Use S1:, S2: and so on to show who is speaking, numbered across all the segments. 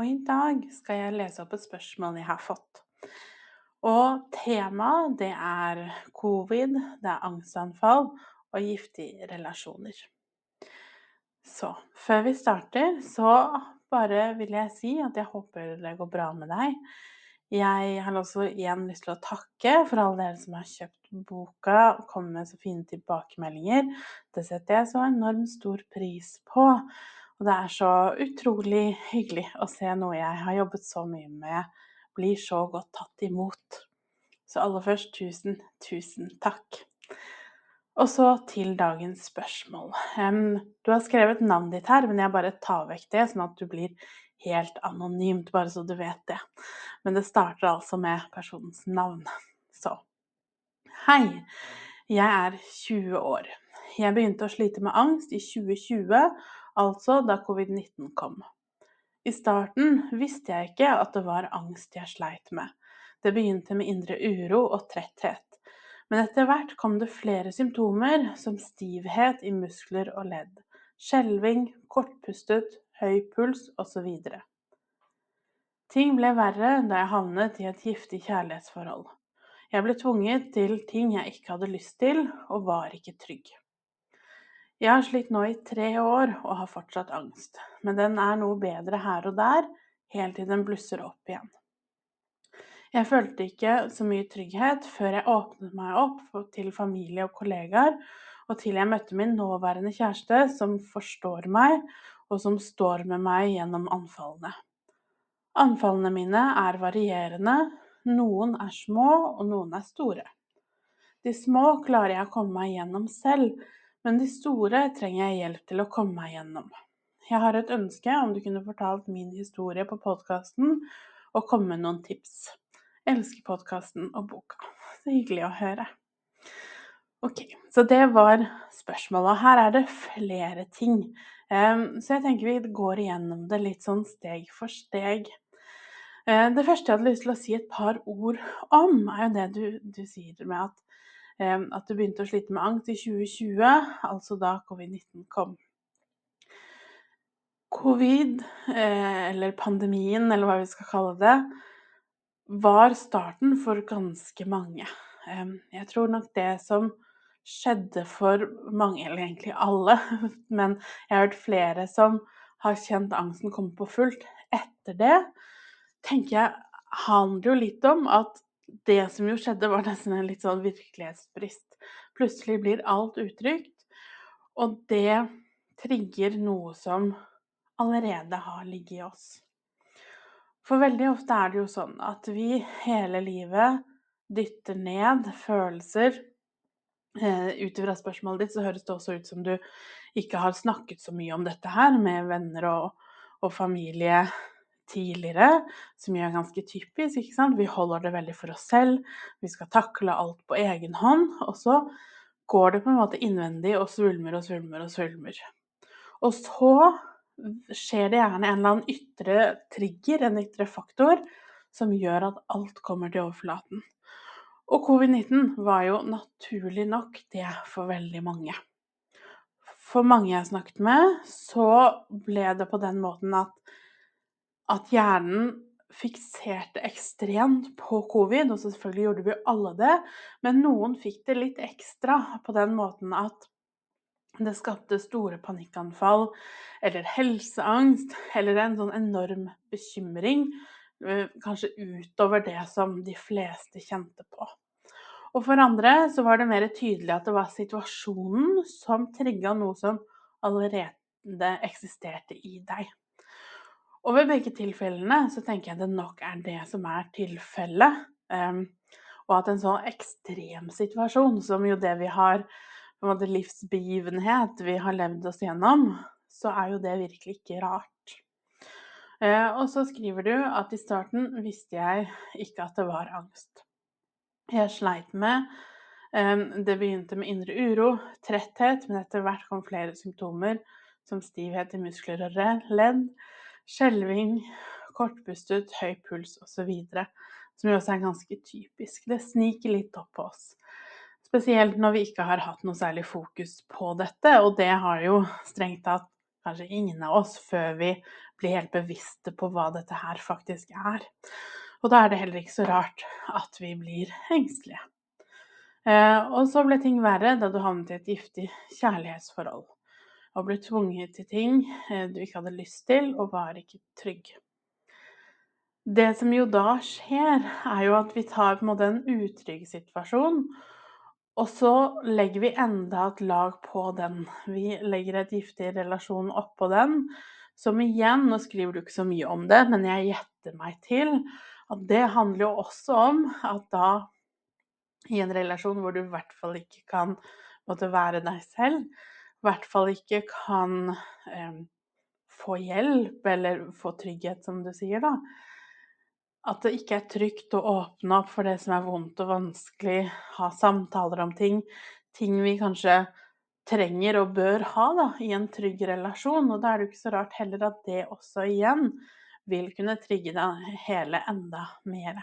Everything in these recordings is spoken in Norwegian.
S1: Og i dag skal jeg lese opp et spørsmål jeg har fått. Og temaet det er covid, det er angstanfall og giftige relasjoner. Så før vi starter, så bare vil jeg si at jeg håper det går bra med deg. Jeg har også igjen lyst til å takke for alle dere som har kjøpt boka og kommet med så fine tilbakemeldinger. Det setter jeg så enormt stor pris på. Og det er så utrolig hyggelig å se noe jeg har jobbet så mye med, blir så godt tatt imot. Så aller først tusen, tusen takk. Og så til dagens spørsmål. Du har skrevet navnet ditt her, men jeg bare tar vekk det, sånn at du blir helt anonymt, bare så du vet det. Men det starter altså med personens navn. Så Hei, jeg er 20 år. Jeg begynte å slite med angst i 2020 altså da covid-19 kom. I starten visste jeg ikke at det var angst jeg sleit med. Det begynte med indre uro og tretthet. Men etter hvert kom det flere symptomer, som stivhet i muskler og ledd, skjelving, kortpustet, høy puls osv. Ting ble verre da jeg havnet i et giftig kjærlighetsforhold. Jeg ble tvunget til ting jeg ikke hadde lyst til, og var ikke trygg. Jeg har slitt nå i tre år og har fortsatt angst, men den er noe bedre her og der, helt til den blusser opp igjen. Jeg følte ikke så mye trygghet før jeg åpnet meg opp til familie og kollegaer, og til jeg møtte min nåværende kjæreste, som forstår meg, og som står med meg gjennom anfallene. Anfallene mine er varierende, noen er små, og noen er store. De små klarer jeg å komme meg gjennom selv, men de store trenger jeg hjelp til å komme meg gjennom. Jeg har et ønske om du kunne fortalt min historie på podkasten og komme med noen tips. Jeg elsker podkasten og boka. Så hyggelig å høre. Ok, så det var spørsmålet. Her er det flere ting. Så jeg tenker vi går igjennom det litt sånn steg for steg. Eh, det første jeg hadde lyst til å si et par ord om, er jo det du, du sier med at at du begynte å slite med angst i 2020, altså da covid-19 kom. Covid, eh, eller pandemien, eller hva vi skal kalle det, var starten for ganske mange. Jeg tror nok det som skjedde for mange, eller egentlig alle, men jeg har hørt flere som har kjent angsten komme på fullt etter det, tenker jeg handler jo litt om at det som jo skjedde, var nesten en litt sånn virkelighetsbrist. Plutselig blir alt utrygt, og det trigger noe som allerede har ligget i oss. For veldig ofte er det jo sånn at vi hele livet dytter ned følelser. Eh, ut ifra spørsmålet ditt så høres det også ut som du ikke har snakket så mye om dette her med venner og, og familie tidligere, som jo er ganske typisk. ikke sant? Vi holder det veldig for oss selv, vi skal takle alt på egen hånd. Og så går det på en måte innvendig og svulmer og svulmer og svulmer. Og så skjer det gjerne en eller annen ytre trigger, en ytre faktor, som gjør at alt kommer til overflaten. Og covid-19 var jo naturlig nok det for veldig mange. For mange jeg snakket med, så ble det på den måten at at hjernen fikserte ekstremt på covid, og selvfølgelig gjorde vi alle det, men noen fikk det litt ekstra på den måten at det skapte store panikkanfall eller helseangst eller en sånn enorm bekymring, eh, kanskje utover det som de fleste kjente på. Og for andre så var det mer tydelig at det var situasjonen som trigga noe som allerede eksisterte i deg. Og ved begge tilfellene så tenker jeg det nok er det som er tilfellet. Um, og at en sånn ekstrem situasjon, som jo det vi har på en måte livsbegivenhet vi har levd oss gjennom, så er jo det virkelig ikke rart. Uh, og så skriver du at i starten visste jeg ikke at det var angst. Jeg sleit med Det begynte med indre uro, tretthet, men etter hvert kom flere symptomer som stivhet i muskler og ledd, skjelving, kortpustet, høy puls osv. Som jo også er ganske typisk. Det sniker litt opp på oss. Spesielt når vi ikke har hatt noe særlig fokus på dette, og det har jo strengt tatt kanskje ingen av oss før vi blir helt bevisste på hva dette her faktisk er. Og da er det heller ikke så rart at vi blir engstelige. Eh, og så ble ting verre da du havnet i et giftig kjærlighetsforhold. Og ble tvunget til ting eh, du ikke hadde lyst til, og var ikke trygg. Det som jo da skjer, er jo at vi tar på en måte en utrygg situasjon, og så legger vi enda et lag på den. Vi legger et giftig relasjon oppå den, som igjen Nå skriver du ikke så mye om det, men jeg gjetter meg til at det handler jo også om at da i en relasjon hvor du i hvert fall ikke kan måtte være deg selv, i hvert fall ikke kan eh, få hjelp eller få trygghet, som du sier, da. At det ikke er trygt å åpne opp for det som er vondt og vanskelig, ha samtaler om ting. Ting vi kanskje trenger og bør ha da, i en trygg relasjon. Og da er det jo ikke så rart heller at det også igjen vil kunne trigge det hele enda mer.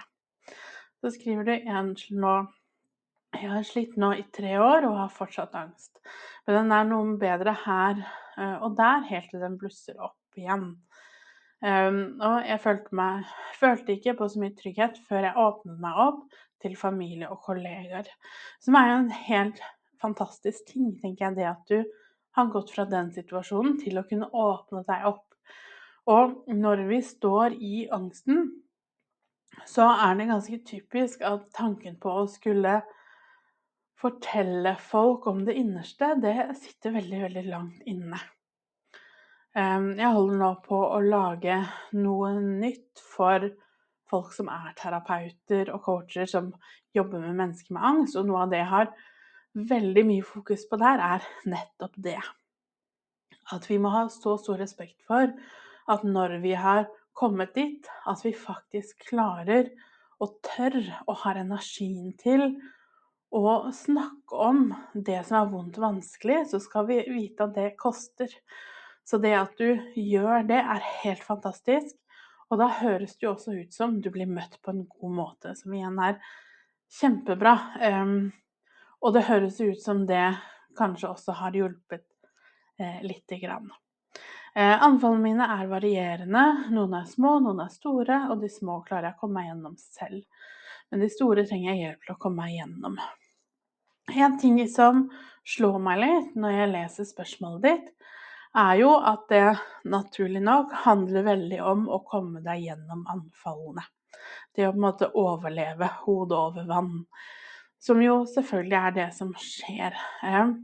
S1: Så skriver du en nå Jeg har slitt nå i tre år og har fortsatt angst. Men den er noe bedre her eh, og der, helt til den blusser opp igjen. Um, og jeg følte, meg, følte ikke på så mye trygghet før jeg åpnet meg opp til familie og kollegaer. Som er jo en helt fantastisk ting, tenker jeg, det at du har gått fra den situasjonen til å kunne åpne deg opp og når vi står i angsten, så er det ganske typisk at tanken på å skulle fortelle folk om det innerste, det sitter veldig, veldig langt inne. Ehm, jeg holder nå på å lage noe nytt for folk som er terapeuter og coacher som jobber med mennesker med angst, og noe av det jeg har veldig mye fokus på der, er nettopp det. At vi må ha så stor respekt for at når vi har kommet dit, at vi faktisk klarer og tør og har energien til å snakke om det som er vondt og vanskelig, så skal vi vite at det koster. Så det at du gjør det, er helt fantastisk. Og da høres det jo også ut som du blir møtt på en god måte, som igjen er kjempebra. Um, og det høres ut som det kanskje også har hjulpet eh, lite grann. Eh, anfallene mine er varierende. Noen er små, noen er store, og de små klarer jeg å komme meg gjennom selv. Men de store trenger jeg hjelp til å komme meg gjennom. En ting som slår meg litt når jeg leser spørsmålet ditt, er jo at det naturlig nok handler veldig om å komme deg gjennom anfallene. Det å på en måte overleve hodet over vann. Som jo selvfølgelig er det som skjer. Eh,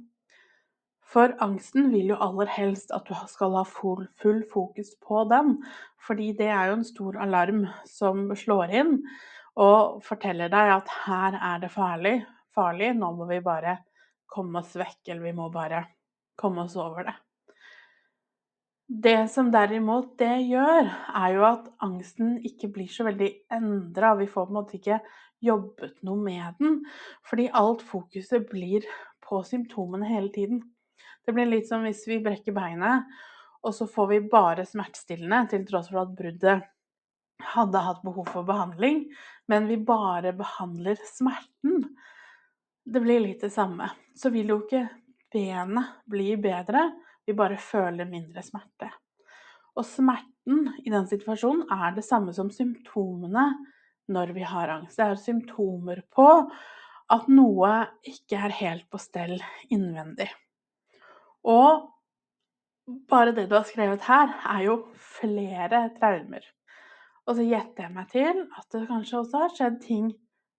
S1: for angsten vil jo aller helst at du skal ha full, full, fokus på den. Fordi det er jo en stor alarm som slår inn og forteller deg at her er det farlig, farlig, nå må vi bare komme oss vekk, eller vi må bare komme oss over det. Det som derimot det gjør, er jo at angsten ikke blir så veldig endra. Vi får på en måte ikke jobbet noe med den, fordi alt fokuset blir på symptomene hele tiden. Det blir litt som hvis vi brekker beinet, og så får vi bare smertestillende til tross for at bruddet hadde hatt behov for behandling, men vi bare behandler smerten. Det blir litt det samme. Så vil jo ikke benet bli bedre, vi bare føler mindre smerte. Og smerten i den situasjonen er det samme som symptomene når vi har angst. Det er symptomer på at noe ikke er helt på stell innvendig. Og bare det du har skrevet her, er jo flere traumer. Og så gjetter jeg meg til at det kanskje også har skjedd ting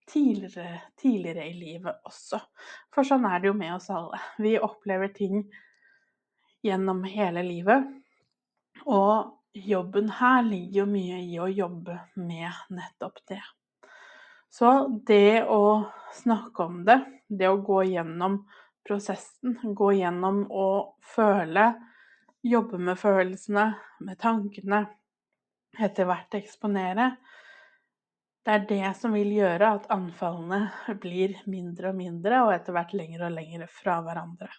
S1: tidligere, tidligere, i livet også. For sånn er det jo med oss alle. Vi opplever ting gjennom hele livet. Og jobben her ligger jo mye i å jobbe med nettopp det. Så det å snakke om det, det å gå gjennom prosessen. Gå gjennom å føle. Jobbe med følelsene, med tankene. Etter hvert eksponere, det er det som vil gjøre at anfallene blir mindre og mindre, og etter hvert lengre og lengre fra hverandre.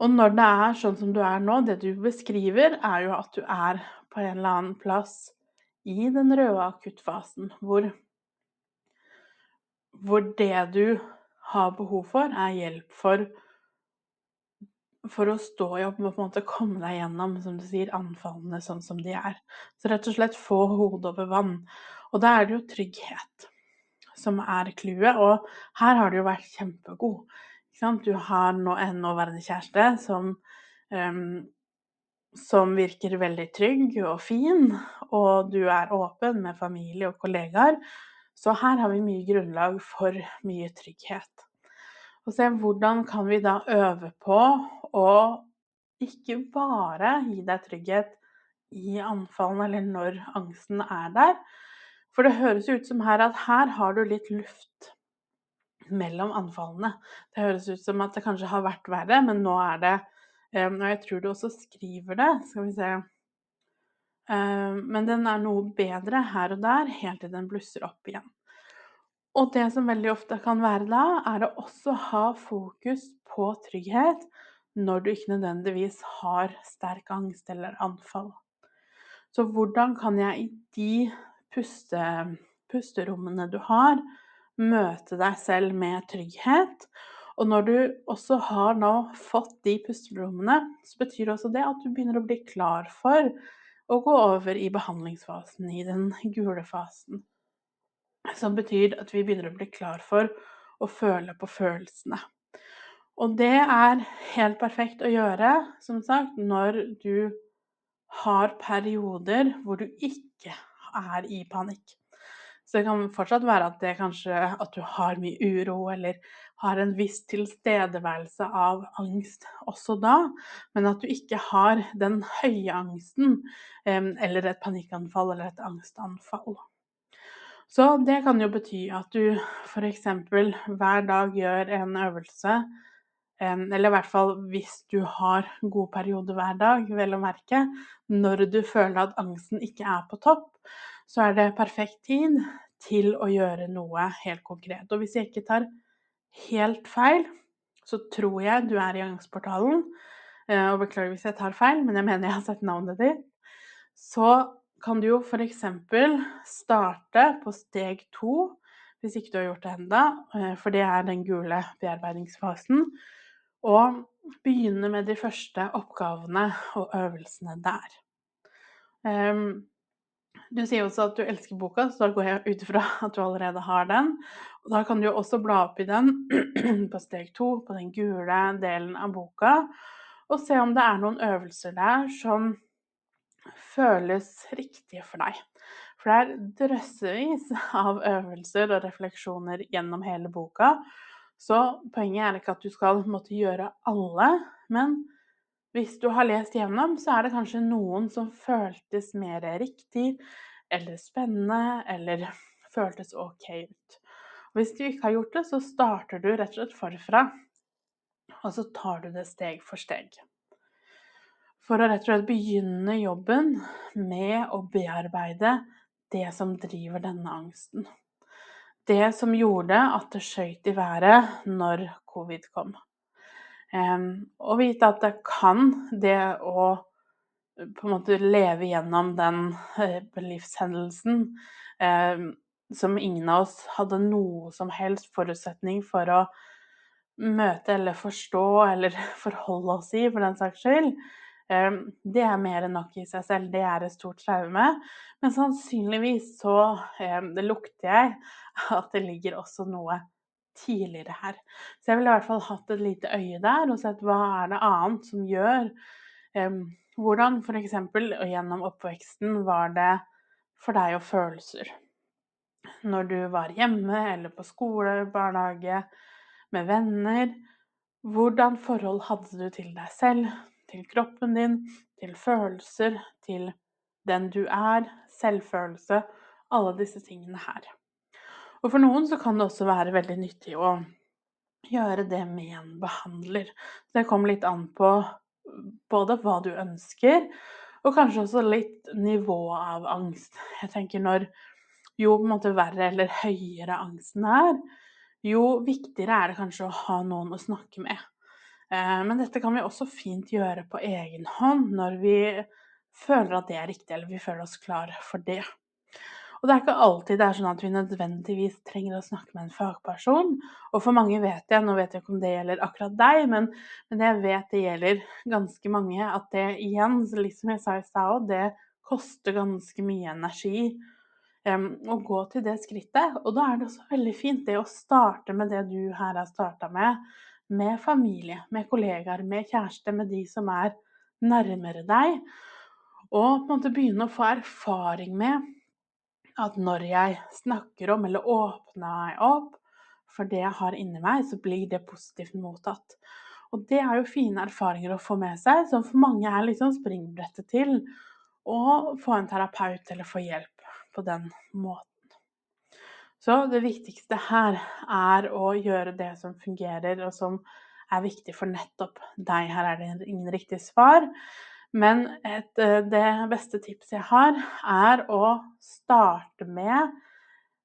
S1: Og når det er sånn som du er nå, det du beskriver, er jo at du er på en eller annen plass i den røde akuttfasen, hvor, hvor det du har behov for, er hjelp for for å stå i og på en måte komme deg gjennom, som du sier, anfallene sånn som de er. Så rett og slett få hodet over vann. Og da er det jo trygghet som er clouet, og her har du jo vært kjempegod. Du har nå en nåværende kjæreste som, um, som virker veldig trygg og fin, og du er åpen med familie og kollegaer. Så her har vi mye grunnlag for mye trygghet. Og se hvordan kan vi da øve på å ikke bare gi deg trygghet i anfallene eller når angsten er der. For det høres ut som her at her har du litt luft mellom anfallene. Det høres ut som at det kanskje har vært verre, men nå er det eh, Og jeg tror du også skriver det, skal vi se eh, Men den er noe bedre her og der, helt til den blusser opp igjen. Og det som veldig ofte kan være da, er å også ha fokus på trygghet når du ikke nødvendigvis har sterk angst eller anfall. Så hvordan kan jeg i de puste, pusterommene du har, møte deg selv med trygghet? Og når du også har nå fått de pusterommene, så betyr også det at du begynner å bli klar for å gå over i behandlingsfasen, i den gule fasen. Som betyr at vi begynner å bli klar for å føle på følelsene. Og det er helt perfekt å gjøre, som sagt, når du har perioder hvor du ikke er i panikk. Så det kan fortsatt være at kanskje at du har mye uro, eller har en viss tilstedeværelse av angst også da, men at du ikke har den høye angsten eller et panikkanfall eller et angstanfall. Så det kan jo bety at du f.eks. hver dag gjør en øvelse, eller i hvert fall hvis du har god periode hver dag, vel å merke, når du føler at angsten ikke er på topp, så er det perfekt tid til å gjøre noe helt konkret. Og hvis jeg ikke tar helt feil, så tror jeg du er i angstportalen. Eh, og beklager hvis jeg tar feil, men jeg mener jeg har sett navnet ditt. Så kan du jo f.eks. starte på steg to, hvis ikke du har gjort det ennå, eh, for det er den gule bearbeidingsfasen. Og begynne med de første oppgavene og øvelsene der. Ehm, du sier også at du elsker boka, så da går jeg ut ifra at du allerede har den. Og da kan du også bla opp i den på steg to, på den gule delen av boka, og se om det er noen øvelser der som føles riktige for deg. For det er drøssevis av øvelser og refleksjoner gjennom hele boka. Så poenget er ikke at du skal måtte gjøre alle, men hvis du har lest gjennom, så er det kanskje noen som føltes mer riktig eller spennende eller føltes ok ut. Hvis du ikke har gjort det, så starter du rett og slett forfra, og så tar du det steg for steg for å rett og slett begynne jobben med å bearbeide det som driver denne angsten. Det som gjorde at det skøyt i været når covid kom. Å vite at det kan, det å på en måte leve gjennom den eh, livshendelsen som ingen av oss hadde noe som helst forutsetning for å møte eller forstå eller forholde oss i, for den saks skyld, Ehm, det er mer enn nok i seg selv, det er et stort traume. Men sannsynligvis så ehm, det lukter jeg at det ligger også noe tidligere her. Så jeg ville i hvert fall hatt et lite øye der og sett hva er det annet som gjør um, Hvordan f.eks. gjennom oppveksten var det for deg og følelser? Når du var hjemme eller på skole, barnehage, med venner. Hvordan forhold hadde du til deg selv, til kroppen din, til følelser, til den du er, selvfølelse, alle disse tingene her. Og for noen så kan det også være veldig nyttig å gjøre det med en behandler. Det kommer litt an på både hva du ønsker, Og kanskje også litt nivå av angst. Jeg tenker når jo på en måte verre eller høyere angsten er, jo viktigere er det kanskje å ha noen å snakke med. Eh, men dette kan vi også fint gjøre på egen hånd når vi føler at det er riktig, eller vi føler oss klar for det. Og det er ikke alltid det er sånn at vi nødvendigvis trenger å snakke med en fagperson. Og for mange vet jeg, nå vet jeg ikke om det gjelder akkurat deg, men, men jeg vet det gjelder ganske mange, at det igjen, liksom jeg sa i stad det koster ganske mye energi um, å gå til det skrittet. Og da er det også veldig fint det å starte med det du her har starta med, med familie, med kollegaer, med kjæreste, med de som er nærmere deg. Og på en måte begynne å få erfaring med at når jeg snakker om eller åpner meg opp for det jeg har inni meg, så blir det positivt mottatt. Og det er jo fine erfaringer å få med seg, som for mange er liksom springbrettet til å få en terapeut eller få hjelp på den måten. Så det viktigste her er å gjøre det som fungerer, og som er viktig for nettopp deg. Her er det ingen riktig svar. Men et, eh, det beste tipset jeg har, er å starte med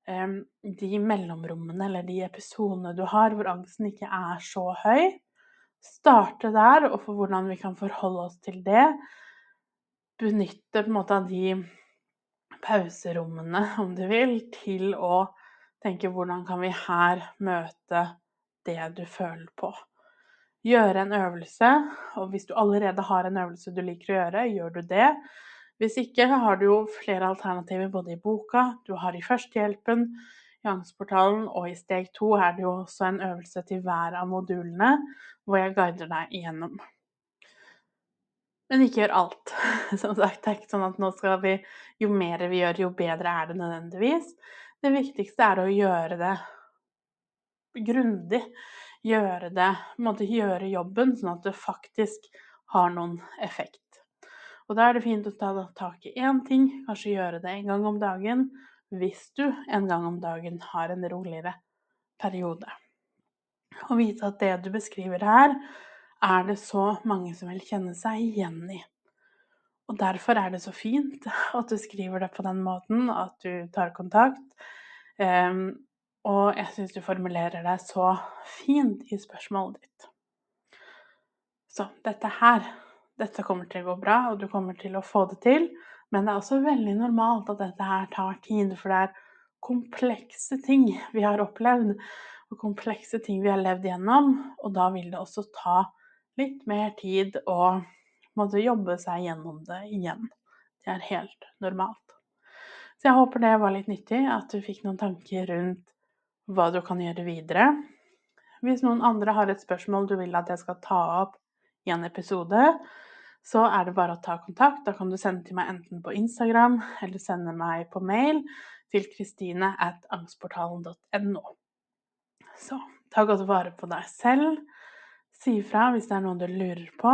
S1: um, de mellomrommene eller de episodene du har hvor angsten ikke er så høy. Starte der, og for hvordan vi kan forholde oss til det. Benytte på en måte av de pauserommene, om du vil, til å tenke hvordan kan vi her møte det du føler på gjøre en øvelse. Og hvis du allerede har en øvelse du liker å gjøre, gjør du det. Hvis ikke har du jo flere alternativer både i boka, du har i førstehjelpen, i Angstportalen, og i steg to er det jo også en øvelse til hver av modulene, hvor jeg guider deg igjennom. Men ikke gjør alt. Som sagt, det er ikke sånn at nå skal vi Jo mer vi gjør, jo bedre er det nødvendigvis. Det viktigste er å gjøre det grundig gjøre det gjøre jobben, sånn at det faktisk har noen effekt. Og da er det fint å ta tak i én ting, kanskje gjøre det en gang om dagen, hvis du en gang om dagen har en roligere periode. Og vite at det du beskriver her, er det så mange som vil kjenne seg igjen i. Og derfor er det så fint at du skriver det på den måten, at du tar kontakt. Um, og jeg syns du formulerer deg så fint i spørsmålet ditt. Så dette her, dette kommer til å gå bra, og du kommer til å få det til. Men det er også veldig normalt at dette her tar tid, for det er komplekse ting vi har opplevd, og komplekse ting vi har levd gjennom. Og da vil det også ta litt mer tid å måtte jobbe seg gjennom det igjen. Det er helt normalt. Så jeg håper det var litt nyttig, at du fikk noen tanker rundt hva du kan gjøre videre. Hvis noen andre har et spørsmål du vil at jeg skal ta opp i en episode, så er det bare å ta kontakt. Da kan du sende til meg enten på Instagram eller sende meg på mail til kristine at angstportalen.no. Så ta godt vare på deg selv. Si ifra hvis det er noe du lurer på.